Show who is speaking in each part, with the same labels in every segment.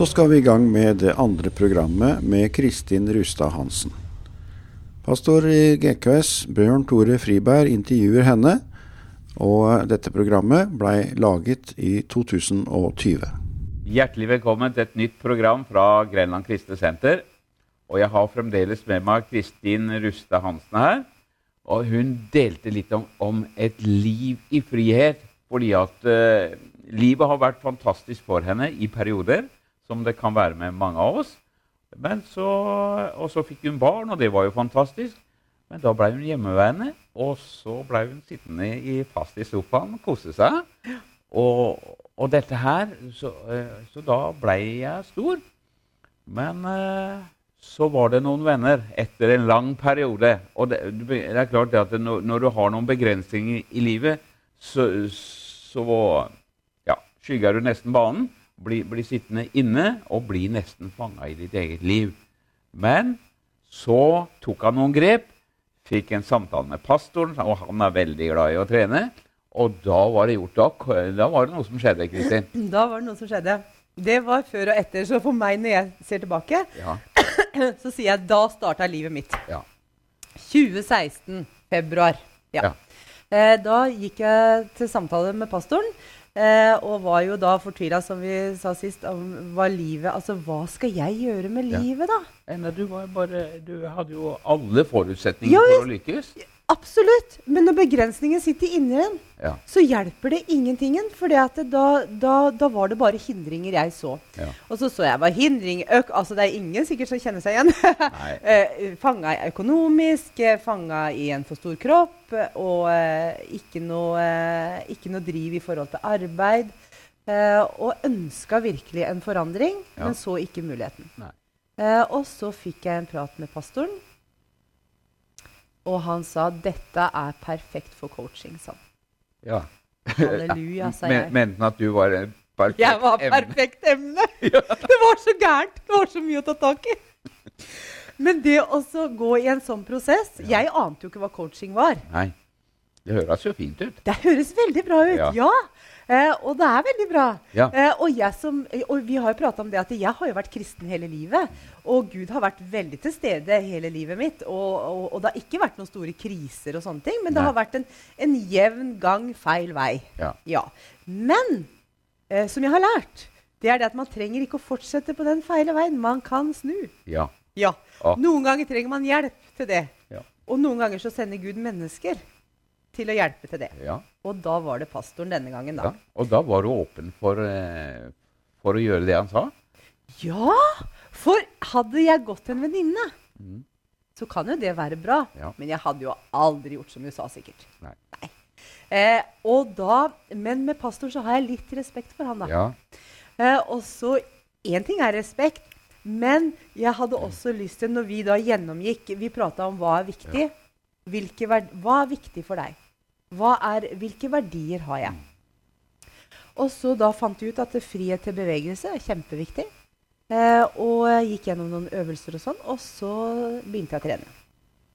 Speaker 1: så skal vi i gang med det andre programmet med Kristin Rustad Hansen. Pastor i GKS, Bjørn Tore Friberg, intervjuer henne, og dette programmet blei laget i 2020.
Speaker 2: Hjertelig velkommen til et nytt program fra Grenland kristne senter. Og jeg har fremdeles med meg Kristin Rustad Hansen her. Og hun delte litt om, om et liv i frihet. Fordi at uh, livet har vært fantastisk for henne i perioder, som det kan være med mange av oss. Så, og så fikk hun barn, og det var jo fantastisk. Men da ble hun hjemmeværende, og så ble hun sittende i, fast i sofaen og kose seg. Og, og dette her så, uh, så, da ble jeg stor. Men uh, så var det noen venner etter en lang periode. Og det, det er klart at når, når, du har noen begrensninger i livet, så, så ja, skygger du nesten banen. Blir, bli sittende inne og bli nesten fanga i ditt eget liv. Men så tok han noen grep, fikk en samtale med pastoren, og han er veldig glad i å trene. Og da var det gjort. Da, da var det noe som skjedde, Kristin.
Speaker 3: Da var det noe som skjedde. Det var før og etter. Så for meg, når jeg ser tilbake, ja. så sier jeg da starta livet mitt. Ja. 2016, februar. Ja. ja. Eh, da gikk jeg til samtale med pastoren. Eh, og var jo da fortvila, som vi sa sist, om hva livet Altså, hva skal jeg gjøre med livet, da?
Speaker 2: Enda du, bare, du hadde jo alle forutsetninger ja, for å lykkes.
Speaker 3: Absolutt. Men når begrensningen sitter inni en, ja. så hjelper det ingentingen. For da, da, da, var det bare hindringer jeg så. Ja. Og så så jeg hva hindring øk, altså Det er ingen sikkert som kjenner seg igjen. eh, fanga økonomisk, eh, fanga i en for stor kropp, og eh, ikke, noe, eh, ikke, noe, driv i forhold til arbeid. Eh, og ønska virkelig en forandring, ja. men så ikke muligheten. Eh, og så fikk jeg en prat med pastoren. Og han sa dette er perfekt for coaching. Sånn.
Speaker 2: Ja.
Speaker 3: Halleluja, sa jeg.
Speaker 2: Mente han at du var en perfekt emne?
Speaker 3: Jeg var perfekt emne. ja. Det var så gærent. Det var så mye å ta tak i. Men det å gå i en sånn prosess ja. Jeg ante jo ikke hva coaching var.
Speaker 2: Nei. Det høres jo fint ut.
Speaker 3: Det høres veldig bra ut, ja. ja. Eh, og det er veldig bra. Ja. Eh, og, som, og, vi har jo prata om det at jeg har jo vært kristen hele livet. Og Gud har vært veldig til stede hele livet mitt. Og, og, og det har ikke vært noen store kriser, og sånne ting, men Nei. det har vært en, en, jevn gang feil vei. Ja. ja. Men eh, som jeg har lært, det er det at man trenger ikke å fortsette på den feile veien. Man kan snu.
Speaker 2: Ja.
Speaker 3: ja. Noen ganger trenger man hjelp til det. Og noen ganger så sender Gud mennesker til å hjelpe til det. Ja. Og da var det pastoren denne gangen, da. Ja.
Speaker 2: Og da var du åpen for, eh, for, å gjøre det han sa?
Speaker 3: Ja! For hadde jeg gått til en venninne, mm. så kan jo det være bra. Ja. Men jeg hadde jo aldri gjort som du sa, sikkert. Nei. Nei. Eh, og da, men med pastoren så har jeg litt respekt for han, da. Ja. Eh, og så Én ting er respekt, men jeg hadde også lyst til, når vi da gjennomgikk Vi prata om hva er viktig. Ja. Hva er viktig for deg? Er, hvilke verdier har jeg? Og så da fant vi ut at frihet til bevegelse er kjempeviktig. Eh, og gikk gjennom noen øvelser og sånn. Og så begynte jeg å trene.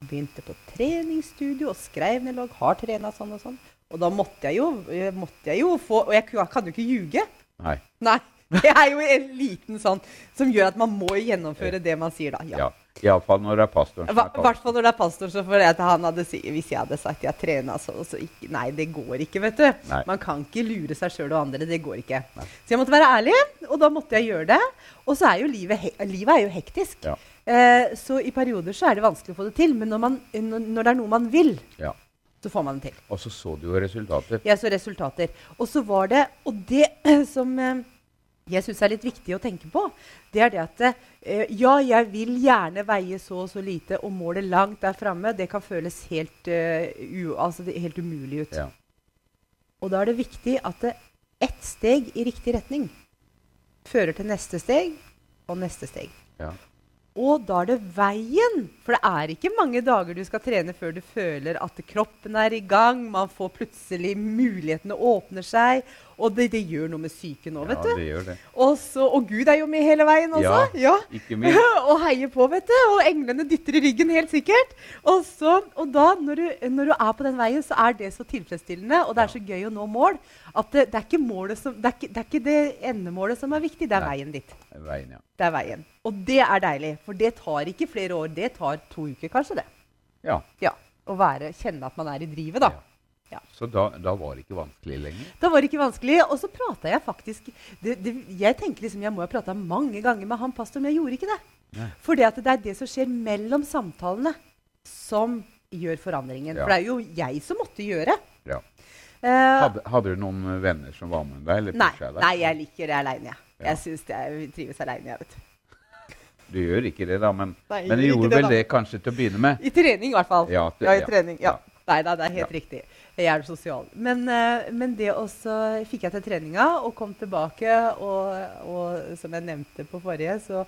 Speaker 3: Begynte på treningsstudio og skrev ned logg. Har trena sånn og sånn. Og da måtte jeg jo, måtte jeg jo få Og jeg kan jo ikke ljuge.
Speaker 2: Nei.
Speaker 3: Nei. Det er jo en liten sånn som gjør at man må gjennomføre det man sier da.
Speaker 2: Ja. ja. Iallfall når det er pastoren
Speaker 3: som I hvert fall når det er pastoren som for at han hadde, hvis jeg hadde sagt jeg trena så, så ikke, Nei, det går ikke, vet du. Nei. Man kan ikke lure seg sjøl og andre. Det går ikke. Nei. Så jeg måtte være ærlig, og da måtte jeg gjøre det. Og så er jo livet, livet er jo hektisk. Ja. Eh, så i perioder så er det vanskelig å få det til. Men når, man, når det er noe man vil, ja. så får man det til.
Speaker 2: Og så så du jo resultater.
Speaker 3: Jeg så resultater. Og så var det Og det som eh, jeg syns er litt viktig å tenke på, det er det at eh, ja, jeg vil gjerne veie så og så lite, og målet langt der framme, det kan føles helt, uh, u, altså helt umulig ut. Ja. Og da er det viktig at det, ett steg i riktig retning fører til neste steg og neste steg. Ja. Og da er det veien. For det er ikke mange dager du skal trene før du føler at kroppen er i gang. Man får plutselig Mulighetene åpner seg. Og det, det, gjør noe med psyken nå, vet
Speaker 2: du.
Speaker 3: Ja,
Speaker 2: det gjør det.
Speaker 3: Også, og Gud er jo med hele veien også.
Speaker 2: Ja, ja. ikke minst.
Speaker 3: og heier på, vet du. Og englene dytter i ryggen, helt sikkert. Og, så, og da, når du, når du, er på den veien, så er det så tilfredsstillende, og det er så gøy å nå mål, at det, det, er, ikke som, det, er, ikke, det er, ikke det endemålet som er viktig, det er Nei. veien ditt.
Speaker 2: Veien, ja.
Speaker 3: Det er veien. Og det er deilig, for det tar ikke flere år. Det tar to uker, kanskje, det.
Speaker 2: Ja.
Speaker 3: ja. Å være, kjenne at man er i drivet, da. Ja.
Speaker 2: Så da, da, var det ikke vanskelig lenger?
Speaker 3: Da var det ikke vanskelig. Og så prata jeg faktisk det, det, Jeg tenker liksom, jeg må ha prata mange ganger med han pastoren, men jeg gjorde ikke det. Nei. For det er det som skjer mellom samtalene, som gjør forandringen. Ja. For det er jo jeg som måtte gjøre.
Speaker 2: Ja. Uh, hadde, hadde, du noen venner som var med deg?
Speaker 3: nei, deg? nei, jeg liker det aleine. Ja. Jeg synes jeg trives aleine.
Speaker 2: Du gjør ikke det, da, men, nei, men du gjorde det, vel da. det kanskje til å begynne med?
Speaker 3: I trening, i hvert fall.
Speaker 2: Ja,
Speaker 3: til, ja i trening, ja. Nei da, det er helt riktig. Jeg er sosial. Men, uh, men det også fikk jeg til treninga og kom tilbake. Og, og som jeg nevnte på forrige, så,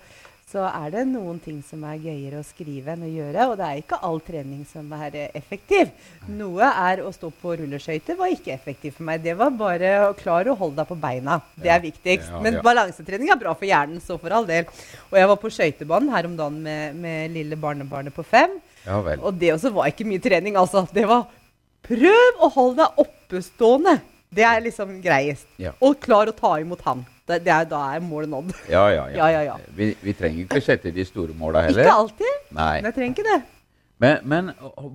Speaker 3: så, er det noen ting som er gøyere å skrive enn å gjøre. Og det er ikke all trening som er effektiv. Noe er å stå på rulleskøyter var ikke effektivt for meg. Det var bare å klare å holde deg på beina. Det er viktigst. Men balansetrening er bra for hjernen, så for all del. Og jeg var på skøytebanen her om dagen med, med lille barnebarnet på fem.
Speaker 2: Ja,
Speaker 3: og det også var ikke mye trening, altså. Det var Prøv å holde deg oppestående. Det er liksom greiest.
Speaker 2: Ja.
Speaker 3: Og klar å ta imot han. Det, det er, da er målet nådd.
Speaker 2: Ja, ja,
Speaker 3: ja. ja, ja
Speaker 2: vi, vi, trenger ikke sette de store måla heller.
Speaker 3: Ikke alltid.
Speaker 2: Nei.
Speaker 3: Men jeg trenger ikke det.
Speaker 2: Men, men,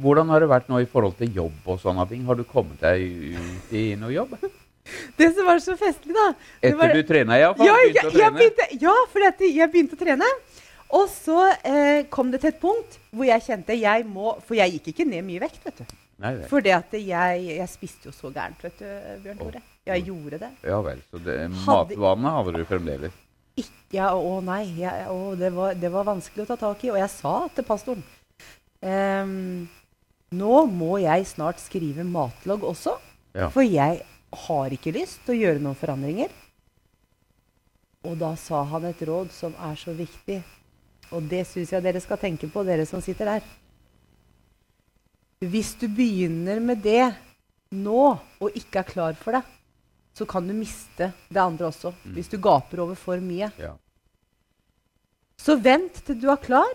Speaker 2: hvordan har det vært nå i forhold til jobb og sånne ting? Har du kommet deg ut i noe jobb?
Speaker 3: Det som var så festlig, da
Speaker 2: Etter
Speaker 3: var,
Speaker 2: du trena, iallfall?
Speaker 3: Ja, jeg, jeg begynte, ja, for jeg begynte å trene. Og så eh, kom det til et punkt hvor jeg kjente jeg må For jeg gikk ikke ned mye vekt, vet du.
Speaker 2: Nei,
Speaker 3: For det at jeg, jeg, spiste jo så gærent, vet du, Bjørn Tore. Jeg gjorde det.
Speaker 2: Ja vel. Så det, matvanene hadde du fremdeles?
Speaker 3: Ikke, ja, å nei. Jeg, å, det, var, det, var, vanskelig å ta tak i. Og jeg sa til pastoren um, Nå må jeg snart skrive matlogg også. Ja. For jeg har ikke lyst til å gjøre noen forandringer. Og da sa han et råd som er så viktig. Og det syns jeg dere skal tenke på, dere som sitter der. Hvis du begynner med det nå og ikke er klar for det, så kan du miste det andre også. Mm. Hvis du gaper over for mye.
Speaker 2: Ja.
Speaker 3: Så vent til du er klar,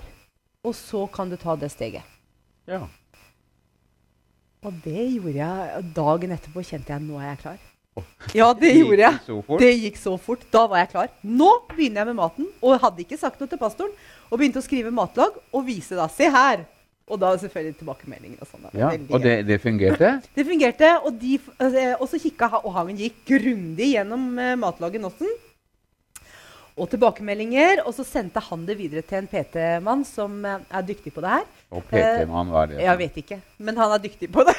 Speaker 3: og så kan du ta det steget.
Speaker 2: Ja.
Speaker 3: Og det gjorde jeg. Dagen etterpå kjente jeg nå er jeg klar. Ja, det gjorde jeg. Det gikk så fort. Da var jeg klar. Nå begynner jeg med maten. Og hadde ikke sagt noe til pastoren. Og begynte å skrive matlagg og vise da. Se her! Og da selvfølgelig tilbakemeldinger og sånn.
Speaker 2: Ja, og det, det, fungerte?
Speaker 3: det fungerte. Og, de, eh, og så kikka Og han gikk grundig gjennom uh, matlagen også. Og tilbakemeldinger. Og så sendte han det videre til en PT-mann som uh, er dyktig på det her.
Speaker 2: Og PT-mann, hva er det?
Speaker 3: Jeg vet ikke. Men han er dyktig på det.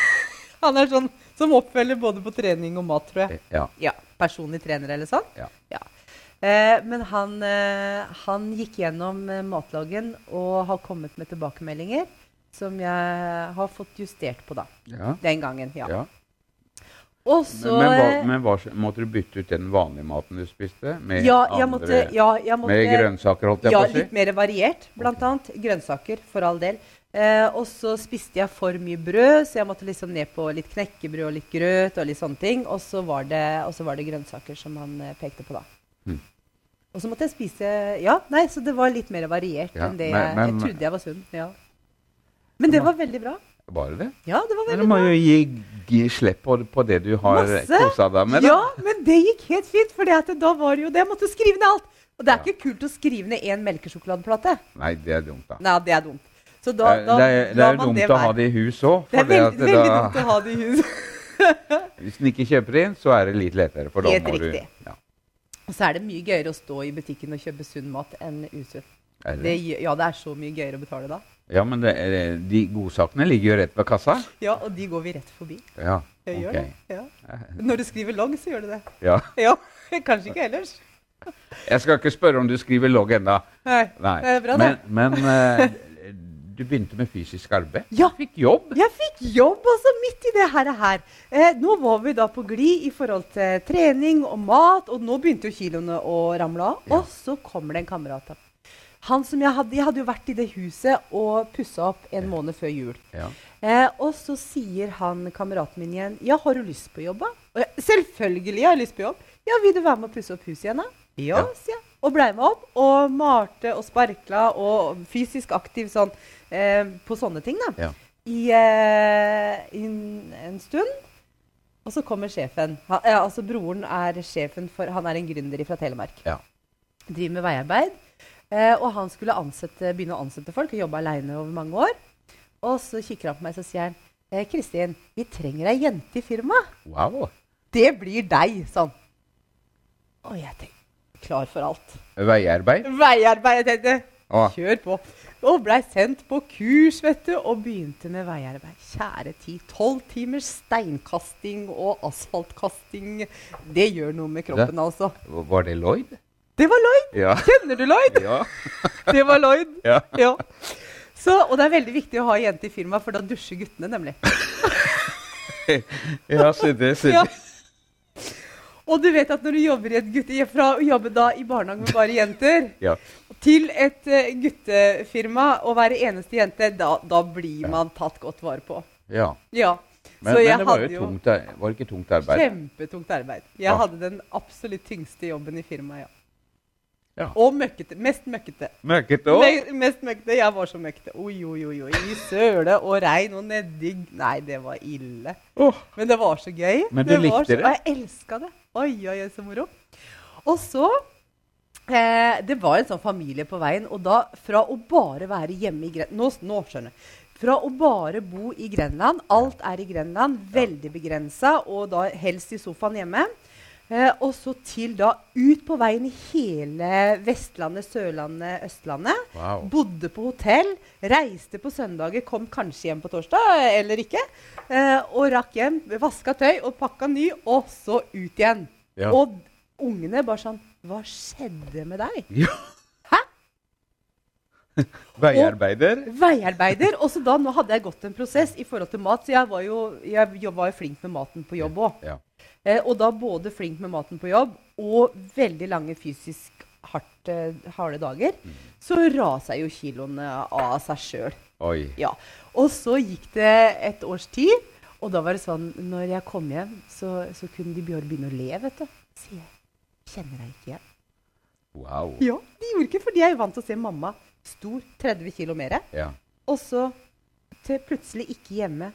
Speaker 3: han er sånn som oppfølger både på trening og mat, tror jeg.
Speaker 2: Ja.
Speaker 3: ja personlig trener eller sånn.
Speaker 2: Ja.
Speaker 3: ja. Eh, men han, eh, han, gikk gjennom eh, matlagen og har kommet med tilbakemeldinger som jeg har fått justert på da.
Speaker 2: Ja.
Speaker 3: Den gangen. ja.
Speaker 2: ja.
Speaker 3: Også,
Speaker 2: men, men, hva, men hva, måtte du bytte ut den vanlige maten du spiste? Med,
Speaker 3: ja, jeg måtte, ja, jeg måtte,
Speaker 2: med grønnsaker? holdt jeg
Speaker 3: ja,
Speaker 2: på å si?
Speaker 3: Litt mer variert, blant annet. Grønnsaker, for all del. Eh, og så spiste jeg for mye brød, så jeg måtte liksom ned på litt knekkebrød og litt grøt. Og litt sånne ting. Og så var, var, det grønnsaker som han eh, pekte på da.
Speaker 2: Mm.
Speaker 3: Og så måtte jeg spise Ja, nei, så det var litt mer variert ja, enn det men, men, jeg, trodde jeg var sunn. Ja. Men det var veldig bra.
Speaker 2: Var det det?
Speaker 3: Ja, det var veldig
Speaker 2: bra. Men du må jo gi, gi slipp på, på, det du har kosa deg med.
Speaker 3: Da. Ja, men det gikk helt fint, for da var det jo det. Jeg måtte skrive ned alt. Og det er ja. ikke kult å skrive ned én melkesjokoladeplate.
Speaker 2: Nei, det er dumt, da.
Speaker 3: Nei, det er dumt. Så da, da,
Speaker 2: det er, det er dumt det å ha det i hus òg.
Speaker 3: Det er veldig, veldig da, dumt å ha det i hus.
Speaker 2: hvis den ikke kjøper inn, så er det litt lettere. For da
Speaker 3: Helt
Speaker 2: må
Speaker 3: riktig.
Speaker 2: Du, ja.
Speaker 3: Og så er det mye gøyere å stå i butikken og kjøpe sunn mat enn usunn. Det, ja, det er så mye gøyere å betale da.
Speaker 2: Ja, men det, de godsakene ligger jo rett ved kassa.
Speaker 3: Ja, og de går vi rett forbi.
Speaker 2: Ja,
Speaker 3: jeg det. Ja. Når du skriver logg, så gjør du det.
Speaker 2: Ja.
Speaker 3: ja. Kanskje ikke ellers.
Speaker 2: Jeg skal ikke spørre om du skriver logg ennå.
Speaker 3: Nei.
Speaker 2: Nei.
Speaker 3: Det er bra, det.
Speaker 2: Men, men uh, du begynte med fysisk arbeid?
Speaker 3: Ja.
Speaker 2: Du fikk jobb?
Speaker 3: Jeg fikk jobb altså midt i det her. her. Eh, nå var vi da på glid i forhold til trening og mat, og nå begynte jo kiloene å ramle av. Ja. Og så kommer det en kamerat. Han som jeg hadde, jeg hadde jo vært i det huset og pussa opp en måned før jul.
Speaker 2: Ja.
Speaker 3: Eh, og så sier han kameraten min igjen Ja, har du lyst på jobb? Og jeg, selvfølgelig har jeg lyst på jobb. Ja, vil du være med å pusse opp huset igjen, da? Ja, sier jeg. Og blei med opp og malte og sparkla og fysisk aktiv sånn eh, på sånne ting, da.
Speaker 2: Ja.
Speaker 3: I, eh, i en, en stund. Og så kommer sjefen. Han, ja, altså Broren er sjefen for Han er en gründer fra Telemark.
Speaker 2: Ja.
Speaker 3: Driver med veiarbeid. Eh, og han skulle ansette, begynne å ansette folk og jobbe aleine over mange år. Og så kikker han på meg og sier han, eh, Kristin, vi trenger ei jente i firmaet.
Speaker 2: Wow.
Speaker 3: Det blir deg, sånn. Og jeg tenkte klar for alt.
Speaker 2: Veiarbeid?
Speaker 3: Veiarbeid, jeg tenkte. Kjør på. Og blei sendt på kurs, vet du, og begynte med veiarbeid. Kjære tid. Tolv timers steinkasting og asfaltkasting. Det gjør noe med kroppen,
Speaker 2: Det-
Speaker 3: altså.
Speaker 2: Var det Lloyd?
Speaker 3: Det var Lloyd!
Speaker 2: Ja.
Speaker 3: Kjenner du Lloyd?
Speaker 2: Ja.
Speaker 3: Det var Lloyd.
Speaker 2: Ja.
Speaker 3: Ja. Så, og det er veldig viktig å ha jente i firmaet, for da dusjer guttene, nemlig.
Speaker 2: Ja, se det. Se
Speaker 3: Ja.
Speaker 2: det.
Speaker 3: Og du vet at når du jobber i et gutte... Fra å jobbe da i barnehage med bare jenter
Speaker 2: Ja.
Speaker 3: Til et eh, guttefirma og være eneste jente, da, da blir man tatt godt vare på.
Speaker 2: ja.
Speaker 3: Ja.
Speaker 2: Men, men det var jo tungt, ar- var det ikke tungt arbeid?
Speaker 3: kjempetungt arbeid. Jeg
Speaker 2: Ja.
Speaker 3: hadde den absolutt tyngste jobben i firmaet, ja.
Speaker 2: Ja.
Speaker 3: Og møkkete. Mest møkkete.
Speaker 2: Møkket òg?
Speaker 3: Me mest møkkete. Jeg var så møkkete. Oi, oi, oi, oi. I søle og regn og nedi Nei, det var ille. Men det var så gøy.
Speaker 2: Men du
Speaker 3: det
Speaker 2: likte
Speaker 3: så,
Speaker 2: det?
Speaker 3: Og jeg elska det. Oi, oi, oi, så moro. Og så eh, Det var en sånn familie på veien, og da fra å bare være hjemme i Grenland nå, nå skjønner jeg. Fra å bare bo i Grenland, alt er i Grenland, veldig begrensa, og da helst i sofaen hjemme. Eh, og så til da ut på veien i hele Vestlandet, Sørlandet, Østlandet.
Speaker 2: Wow.
Speaker 3: Bodde på hotell, reiste på søndager, kom kanskje hjem på torsdag eller ikke. Eh, og rakk hjem, vaska tøy og pakka ny, og så ut igjen.
Speaker 2: Ja.
Speaker 3: Og ungene bare sånn Hva skjedde med deg?
Speaker 2: Ja.
Speaker 3: Hæ?
Speaker 2: Veiarbeider?
Speaker 3: Veiarbeider. Og så da, nå hadde jeg gått en prosess i forhold til mat, så jeg var jo, jeg var jo flink med maten på jobb òg.
Speaker 2: Ja.
Speaker 3: Eh, og da både flink med maten på jobb og veldig lange fysisk hardt, eh, harde dager,
Speaker 2: Mm.
Speaker 3: så rasa jo kiloene av seg sjøl. Ja. Og så gikk det et års tid, og da var det sånn Når jeg kom hjem, så, så kunne de begynne å le, vet du. Sier jeg. Kjenner deg ikke igjen.
Speaker 2: Wow.
Speaker 3: Ja, de gjorde ikke, for de er jo vant til å se mamma stor, 30 kg mer.
Speaker 2: Ja.
Speaker 3: Og så til plutselig ikke hjemme,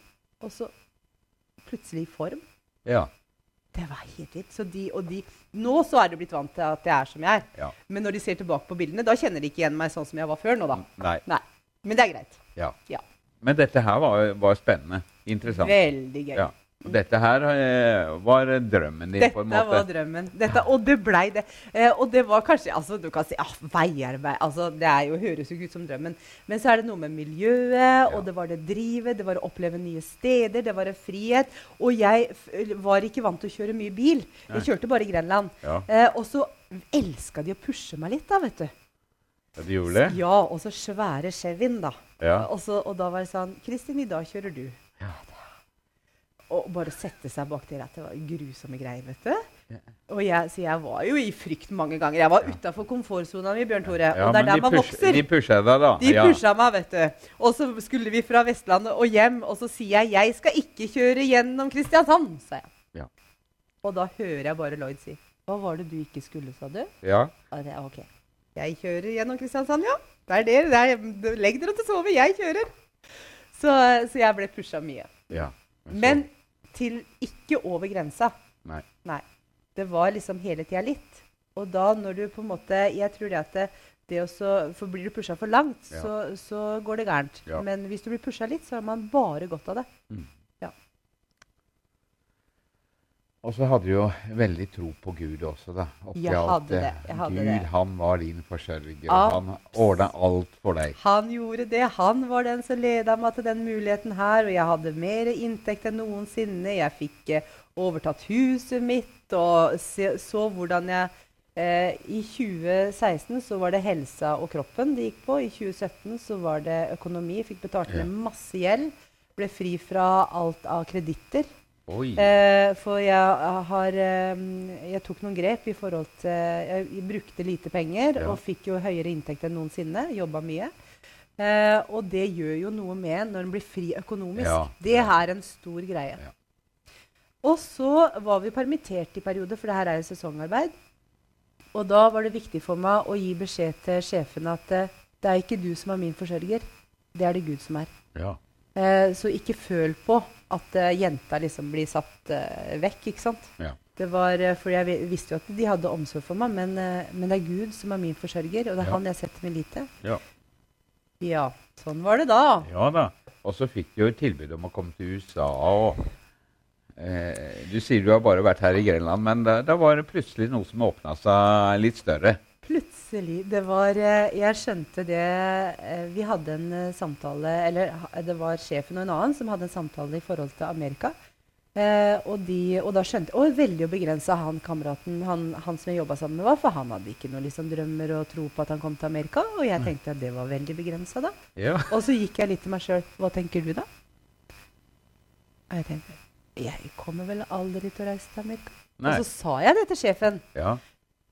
Speaker 3: og så plutselig i form.
Speaker 2: ja.
Speaker 3: Det var helt vilt. Så de, og de, nå så er de blitt vant til at jeg er som jeg er.
Speaker 2: Ja.
Speaker 3: Men når de ser tilbake på bildene, da kjenner de ikke igjen meg sånn som jeg var før nå, da.
Speaker 2: Nei.
Speaker 3: Nei. Men det er greit.
Speaker 2: Ja.
Speaker 3: Ja.
Speaker 2: Men dette her var, var spennende. Interessant.
Speaker 3: Veldig gøy.
Speaker 2: Ja. Dette her eh, var drømmen din, på en
Speaker 3: Dette
Speaker 2: måte.
Speaker 3: var drømmen. Dette, og det blei det. Eh, og det var kanskje altså Du kan si ah, veiarbeid altså, Det er jo, høres jo ikke ut som drømmen. Men så er det noe med miljøet, og det var det drivet, det var å oppleve nye steder, det var en frihet. Og jeg var ikke vant til å kjøre mye bil. Jeg kjørte bare i Grenland.
Speaker 2: Ja.
Speaker 3: Eh, og så elska de å pushe meg litt, da, vet du.
Speaker 2: Ja, de gjorde det?
Speaker 3: Ja, og så svære Chevyen, da.
Speaker 2: Ja.
Speaker 3: Og, så, og da var det sånn Kristin, i dag kjører du.
Speaker 2: Ja.
Speaker 3: Og bare sette seg bak det rattet var grusomme greier, vet du. Og jeg, så jeg var jo i frykt mange ganger. Jeg var utafor komfortsona mi, Bjørn Tore.
Speaker 2: Ja,
Speaker 3: og det er der
Speaker 2: de
Speaker 3: man
Speaker 2: push-
Speaker 3: vokser.
Speaker 2: De pusha deg, da.
Speaker 3: De
Speaker 2: ja.
Speaker 3: pusha meg, vet du. Og så skulle vi fra Vestlandet og hjem, og så sier jeg 'jeg skal ikke kjøre gjennom Kristiansand', sa jeg.
Speaker 2: Ja.
Speaker 3: Og da hører jeg bare Lloyd si 'Hva var det du ikke skulle', sa du?
Speaker 2: Ja.
Speaker 3: Og det ok. Jeg kjører gjennom Kristiansand, ja. Det er dere. Det er, legg dere til å sove. Jeg kjører. Så, så jeg ble pusha mye.
Speaker 2: ja.
Speaker 3: Men til ikke over grensa.
Speaker 2: Nei.
Speaker 3: Nei. Det var liksom hele tida litt. Og da når du på en måte Jeg tror det at det, det også, For blir du pusha for langt,
Speaker 2: Ja.
Speaker 3: så, så går det gærent.
Speaker 2: Ja.
Speaker 3: Men hvis du blir pusha litt, så har man bare godt av det.
Speaker 2: Og så hadde du jo veldig tro på Gud også, da. oppi
Speaker 3: Jeg
Speaker 2: alt
Speaker 3: hadde det, jeg hadde
Speaker 2: Gud,
Speaker 3: det.
Speaker 2: han var din forsørger.
Speaker 3: Ja.
Speaker 2: Han ordna alt for deg.
Speaker 3: Han gjorde det. Han var den som leda meg til den muligheten her. Og jeg hadde mer inntekt enn noensinne. Jeg fikk eh, overtatt huset mitt og se, så hvordan jeg eh, I 2016 så var det helsa og kroppen det gikk på. I 2017 så var det økonomi. Fikk betalt
Speaker 2: Ja.
Speaker 3: masse gjeld. Ble fri fra alt av kreditter. Eh, for jeg har eh, Jeg tok noen grep i forhold til Jeg, jeg brukte lite penger
Speaker 2: Ja.
Speaker 3: og fikk jo høyere inntekt enn noensinne. Jobba mye. Eh, og det gjør jo noe med når en blir fri økonomisk.
Speaker 2: Ja.
Speaker 3: Det er en stor greie.
Speaker 2: Ja.
Speaker 3: Og så var vi permittert i perioder, for det her er jo sesongarbeid. Og da var det viktig for meg å gi beskjed til sjefen at det er ikke du som er min forsørger, det er det Gud som er.
Speaker 2: Ja.
Speaker 3: Eh, så ikke føl på at uh, jenta liksom blir satt vekk, ikke sant.
Speaker 2: Ja.
Speaker 3: Det var, for jeg visste jo at de hadde omsorg for meg, men, men det er Gud som er min forsørger, og det er ja. han jeg setter min lit til.
Speaker 2: Ja.
Speaker 3: ja. Sånn var det da.
Speaker 2: Ja da. Og så fikk du jo tilbud om å komme til USA. og eh, Du sier du har bare vært her i Grenland, men da, da var det plutselig noe som åpna seg litt større.
Speaker 3: Plutselig. Det var eh, Jeg skjønte det eh, Vi hadde en eh, samtale Eller det var sjefen og en annen som hadde en samtale i forhold til Amerika. Eh, og, de, og, da skjønte jeg, og veldig begrensa han kameraten han, han som jeg jobba sammen med, var, for han hadde ikke noen liksom, drømmer og tro på at han kom til Amerika. Og jeg tenkte at det var veldig begrensa da.
Speaker 2: Ja.
Speaker 3: Og så gikk jeg litt til meg sjøl. Hva tenker du da? Og jeg tenkte jeg kommer vel aldri til å reise til Amerika. Nei. Og så sa jeg det til sjefen.
Speaker 2: Ja.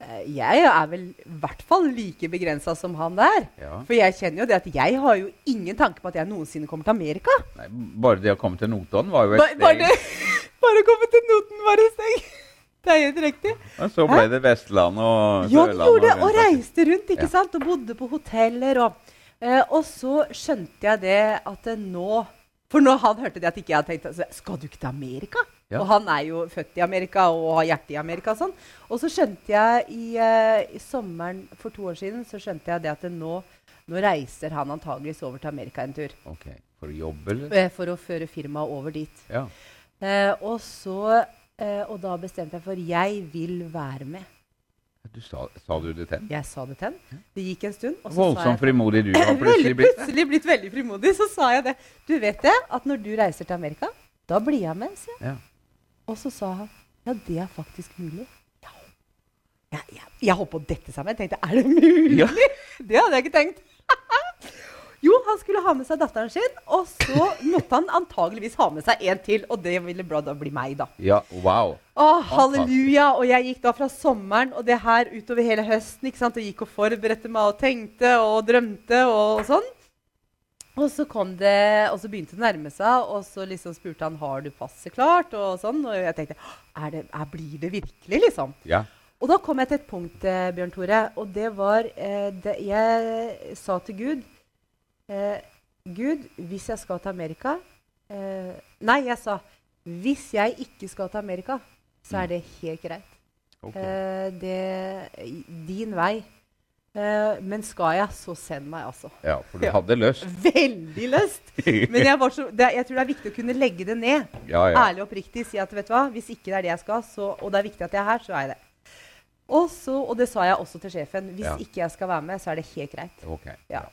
Speaker 3: Eh, jeg er vel i hvert fall like begrensa som han der.
Speaker 2: Ja.
Speaker 3: For jeg kjenner jo det at jeg har jo ingen tanke på at jeg noensinne kommer til Amerika.
Speaker 2: Nei, bare det å komme til Notodden var jo et
Speaker 3: steg. Bare, bare å komme til Notodden var et steg. Det er helt riktig.
Speaker 2: Og så ble Hæ? det Vestland og
Speaker 3: Sørland. Ja, vi gjorde det. Og reiste rundt ikke ja. sant? og bodde på hoteller. Og, eh, og så skjønte jeg det at nå For når han hørte det at ikke jeg hadde tenkt Skal du ikke til Amerika? Ja. Og han er jo født i Amerika og har hjertet i Amerika. Og sånn. Og så skjønte jeg i, uh, i, sommeren for to år siden så skjønte jeg det at det nå, nå reiser han antageligvis over til Amerika en tur.
Speaker 2: Ok, For å jobbe, eller?
Speaker 3: Uh, for å føre firmaet over dit.
Speaker 2: Ja.
Speaker 3: Uh, og så Og da bestemte jeg for jeg vil være med.
Speaker 2: Du sa, sa, du det til ham?
Speaker 3: Jeg sa det til ham. Det gikk en stund.
Speaker 2: Voldsomt frimodig du har plutselig blitt.
Speaker 3: plutselig blitt veldig frimodig. Så sa jeg det. Du vet det, at når du reiser til Amerika, da blir jeg med. sier jeg.
Speaker 2: Ja.
Speaker 3: Og så sa han ja, det er faktisk mulig. Ja. Jeg, jeg, jeg holdt på å dette sammen. Jeg tenkte er det mulig? Ja. Det hadde jeg ikke tenkt. jo, han skulle ha med seg datteren sin, og så måtte han antageligvis ha med seg en til. Og det ville da bli meg, da.
Speaker 2: Ja, wow.
Speaker 3: Å, halleluja. Og jeg gikk da fra sommeren og det her utover hele høsten. ikke sant? Og gikk og forberedte meg og tenkte og drømte og sånn. Og så, kom det, og så begynte det å nærme seg, og så liksom spurte han har du passet klart. Og sånn, og jeg tenkte er det, er, blir det virkelig, liksom?
Speaker 2: Ja.
Speaker 3: Og da kom jeg til et punkt, eh, Bjørn Tore, og det var eh, det, Jeg sa til Gud eh, Gud, hvis jeg skal til Amerika eh, Nei, jeg sa hvis jeg ikke skal til Amerika, så er mm. det helt greit.
Speaker 2: Okay.
Speaker 3: Eh, det, din vei. Uh, men skal jeg, så send meg, altså.
Speaker 2: Ja, For du hadde lyst?
Speaker 3: Veldig lyst. Men jeg, så, det, jeg, tror det er viktig å kunne legge det ned.
Speaker 2: Ja, ja.
Speaker 3: Ærlig og oppriktig si at vet du hva, hvis ikke det er det jeg skal, så, og det er viktig at jeg er her, så er jeg det. Og, så, og det sa jeg også til sjefen. Hvis ja. ikke jeg skal være med, så er det helt greit.
Speaker 2: Okay.
Speaker 3: Ja.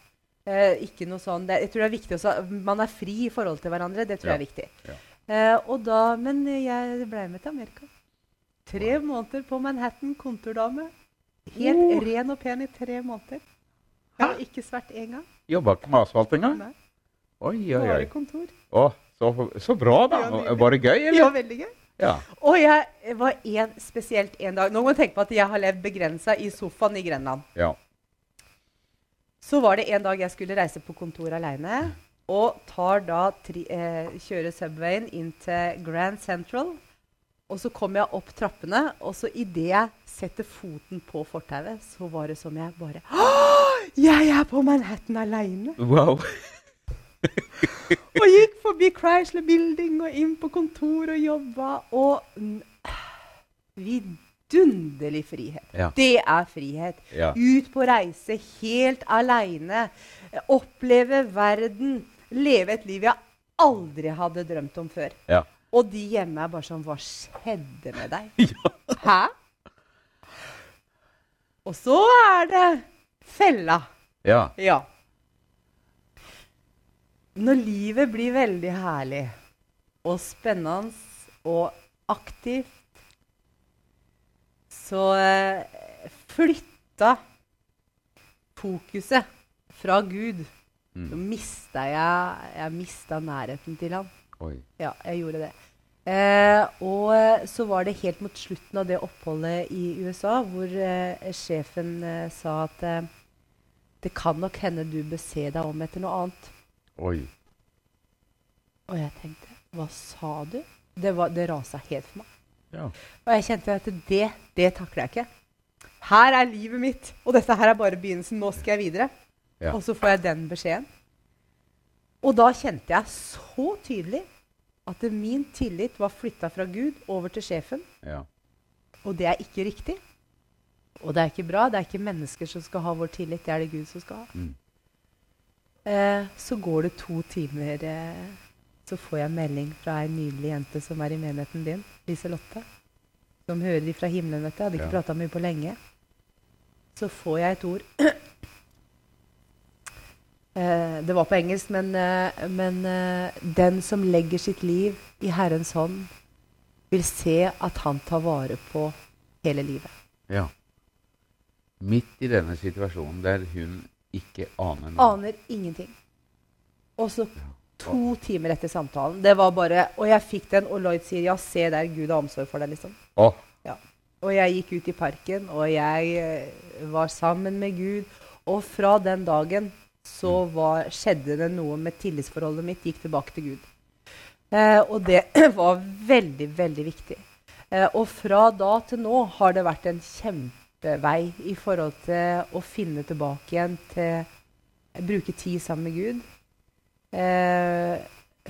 Speaker 3: Eh, ikke noe sånn, det, jeg tror det er viktig også, Man er fri i forhold til hverandre. Det tror jeg er viktig. Uh, og da, men jeg ble med til Amerika. Tre wow. måneder på Manhattan, kontordame. Helt oh. ren og pen i tre måneder. Jeg har ikke svært én gang.
Speaker 2: Jobba ikke med asfalt engang?
Speaker 3: Nei.
Speaker 2: Oi, oi, oi.
Speaker 3: Bare kontor.
Speaker 2: Å, så, så, bra, da. Var det gøy, eller?
Speaker 3: Ja, veldig gøy.
Speaker 2: Ja.
Speaker 3: Og jeg var en, spesielt en dag Nå må du tenke på at jeg har levd begrensa i sofaen i Grenland.
Speaker 2: Ja.
Speaker 3: Så var det en dag jeg skulle reise på kontor aleine. Og tar da tri, eh, kjører Subwayen inn til Grand Central. Og så kom jeg opp trappene, og så idet jeg setter foten på fortauet, så var det som jeg bare Jeg er på Manhattan aleine!
Speaker 2: Wow.
Speaker 3: og gikk forbi Chrysler Building og inn på kontor og jobba. Og vidunderlig frihet.
Speaker 2: Ja.
Speaker 3: Det er frihet.
Speaker 2: Ja.
Speaker 3: Ut på reise helt aleine. Oppleve verden. Leve et liv jeg aldri hadde drømt om før.
Speaker 2: Ja.
Speaker 3: Og de hjemme er bare sånn Hva skjedde med deg?
Speaker 2: Ja.
Speaker 3: Hæ? Og så er det fella.
Speaker 2: Ja.
Speaker 3: ja. Når livet blir veldig herlig og spennende og aktivt, så eh, flytta fokuset fra Gud. Mm. Så mista jeg, jeg mista nærheten til ham.
Speaker 2: Oi.
Speaker 3: Ja, jeg gjorde det. Eh, og så var det helt mot slutten av det oppholdet i USA hvor eh, sjefen eh, sa at eh, det kan nok hende du bør se deg om etter noe annet.
Speaker 2: Oi.
Speaker 3: Og jeg tenkte Hva sa du? det, var, det rasa helt for meg. Ja. Og jeg kjente at det, det takler jeg ikke. Her er livet mitt, og dette her er bare begynnelsen. Nå skal jeg videre. Ja. Og så får jeg den beskjeden. Og da kjente jeg så tydelig at min tillit var flytta fra Gud over til sjefen. Ja. Og det er ikke riktig. Og det er ikke bra. Det er ikke mennesker som skal ha vår tillit, det er det Gud som skal ha. Mm. Eh, så går det to timer, eh, så får jeg melding fra ei nydelig jente som er i menigheten din, Liselotte. Som hører ifra himmelen, vet du. Jeg hadde ikke ja. prata mye på lenge. Så får jeg et ord. Eh, det var på engelsk, men, eh, men eh, den som legger sitt liv i Herrens hånd, vil se at han tar vare på hele livet.
Speaker 2: Ja midt i denne situasjonen der hun ikke aner
Speaker 3: noe. Aner ingenting. Og så to timer etter samtalen Det var bare Og jeg fikk den, og Lloyd sier ja, se der, Gud har omsorg for deg, liksom.
Speaker 2: Oh.
Speaker 3: Ja. Og jeg gikk ut i parken, og jeg var sammen med Gud. Og fra den dagen så mm. var, skjedde det noe med tillitsforholdet mitt. Gikk tilbake til Gud. Eh, og det var veldig, veldig viktig. Eh, og fra da til nå har det vært en kjempevei i forhold til å finne tilbake igjen til Bruke tid sammen med Gud. Eh,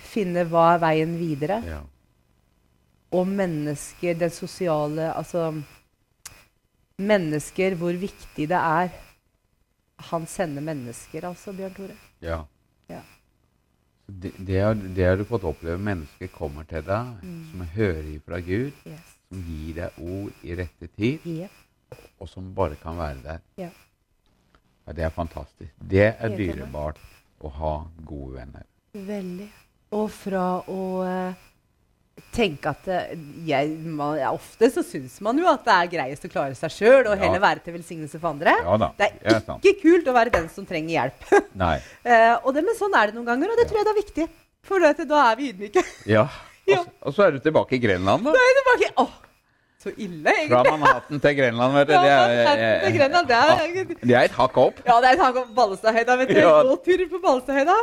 Speaker 3: finne hva er veien videre. Ja. Og mennesker, den sosiale Altså Mennesker, hvor viktig det er. Han sender mennesker, altså, Bjørn Tore.
Speaker 2: Ja. ja. Det, det, har, det, har, du fått oppleve. Mennesker kommer til deg mm. som hører fra Gud, yes. som gir deg ord i rette tid. Yep og som bare kan være der. Ja. ja det er fantastisk. Det er dyrebart å ha gode venner.
Speaker 3: Veldig. Og fra å uh, tenke at uh, jeg, man, Ofte så syns man jo at det er greiest å klare seg sjøl og ja. heller være til velsignelse for andre.
Speaker 2: Ja,
Speaker 3: det er ikke ja, kult å være den som trenger hjelp.
Speaker 2: Nei.
Speaker 3: uh, og det, men sånn er det noen ganger, og det tror jeg det er viktig. For da er vi ydmyke.
Speaker 2: ja. Og, og, så er du tilbake i Grenland, da.
Speaker 3: da er jeg tilbake. Åh, så ille, egentlig.
Speaker 2: Fra Manhattan til Grenland, vet du.
Speaker 3: Ja, er, til Grenland, det er,
Speaker 2: det er et hakk opp.
Speaker 3: Ja, det er et hakk opp Ballestadhøyda. Vet du. Ja. Tur på Ballestadhøyda.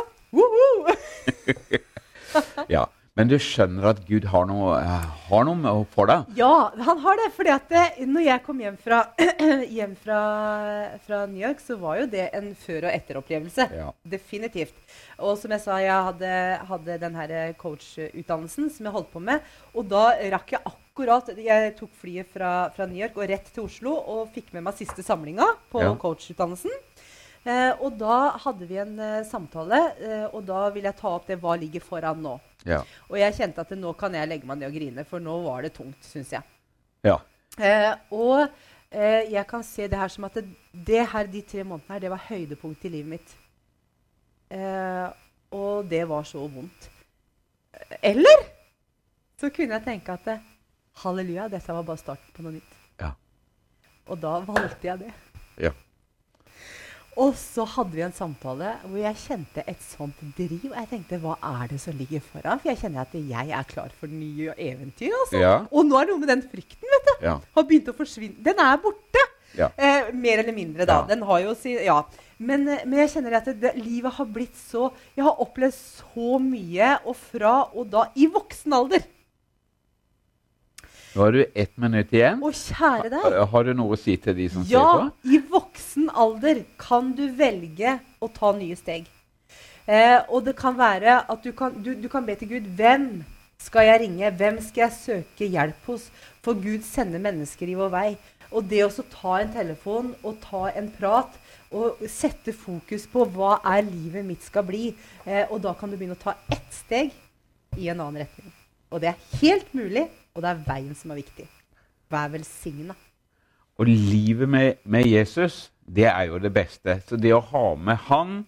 Speaker 2: ja. Men du skjønner at Gud har noe, har noe for deg?
Speaker 3: Ja, han har det. fordi at det, når jeg kom hjem, fra, hjem fra, fra, New York, så var jo det en før- og etteropplevelse. Ja. Definitivt. Og som jeg sa, jeg hadde, hadde den her coachutdannelsen som jeg holdt på med. Og da rakk jeg akkurat Jeg tok flyet fra, fra New York og rett til Oslo og fikk med meg siste samlinga på ja. coachutdannelsen. Eh, og da hadde vi en eh, samtale, eh, og da vil jeg ta opp det hva ligger foran nå. Ja. Og jeg kjente at nå kan jeg legge meg ned og grine, for nå var det tungt, syns jeg.
Speaker 2: Ja.
Speaker 3: Eh, og eh, jeg kan se det her som at det, det, her, de tre månedene her, det var høydepunkt i livet mitt. Eh, og det var så vondt. Eller så kunne jeg tenke at halleluja, dette var bare starten på noe nytt.
Speaker 2: Ja.
Speaker 3: Og da valgte jeg det.
Speaker 2: Ja.
Speaker 3: Og så hadde vi en samtale hvor jeg kjente et sånt driv. Jeg tenkte hva er det som ligger foran? For jeg kjenner at jeg er klar for nye eventyr. Altså.
Speaker 2: Ja.
Speaker 3: Og nå er det noe med den frykten. vet du.
Speaker 2: Ja.
Speaker 3: Har begynt å forsvinne. Den er borte.
Speaker 2: Ja.
Speaker 3: Eh, mer eller mindre, da. Den har jo si, ja. Men, eh, men, jeg kjenner at det, livet har blitt så Jeg har opplevd så mye, og fra og da i voksen alder.
Speaker 2: Nå har du ett minutt igjen.
Speaker 3: Å, kjære deg.
Speaker 2: Har, har, du noe å si til de som
Speaker 3: ja,
Speaker 2: ser på?
Speaker 3: Ja, i voksen alder kan du velge å ta nye steg. Eh, og det kan være at du kan, du, du kan be til Gud Hvem skal jeg ringe? Hvem skal jeg søke hjelp hos? For Gud sender mennesker i vår vei. Og det å ta en telefon og ta en prat og sette fokus på hva er livet mitt skal bli, eh, og da kan du begynne å ta ett steg i en annen retning. Og det er helt mulig og det er veien som er viktig. Vær velsigna.
Speaker 2: Og livet med, med, Jesus, det er jo det beste. Så det å ha med han,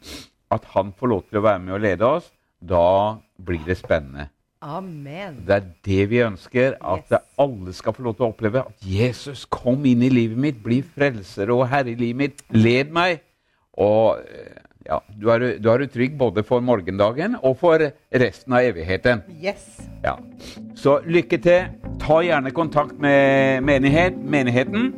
Speaker 2: at han får lov til å være med og lede oss, da blir det spennende.
Speaker 3: Amen.
Speaker 2: Det er det vi ønsker, at yes. alle skal få lov til å oppleve. At Jesus kom inn i livet mitt, bli frelser og herre i livet mitt. Led meg. Og eh, ja, du er, du er trygg både for morgendagen og for resten av evigheten.
Speaker 3: Yes.
Speaker 2: Ja. Så lykke til. Ta gjerne kontakt med menighet, menigheten.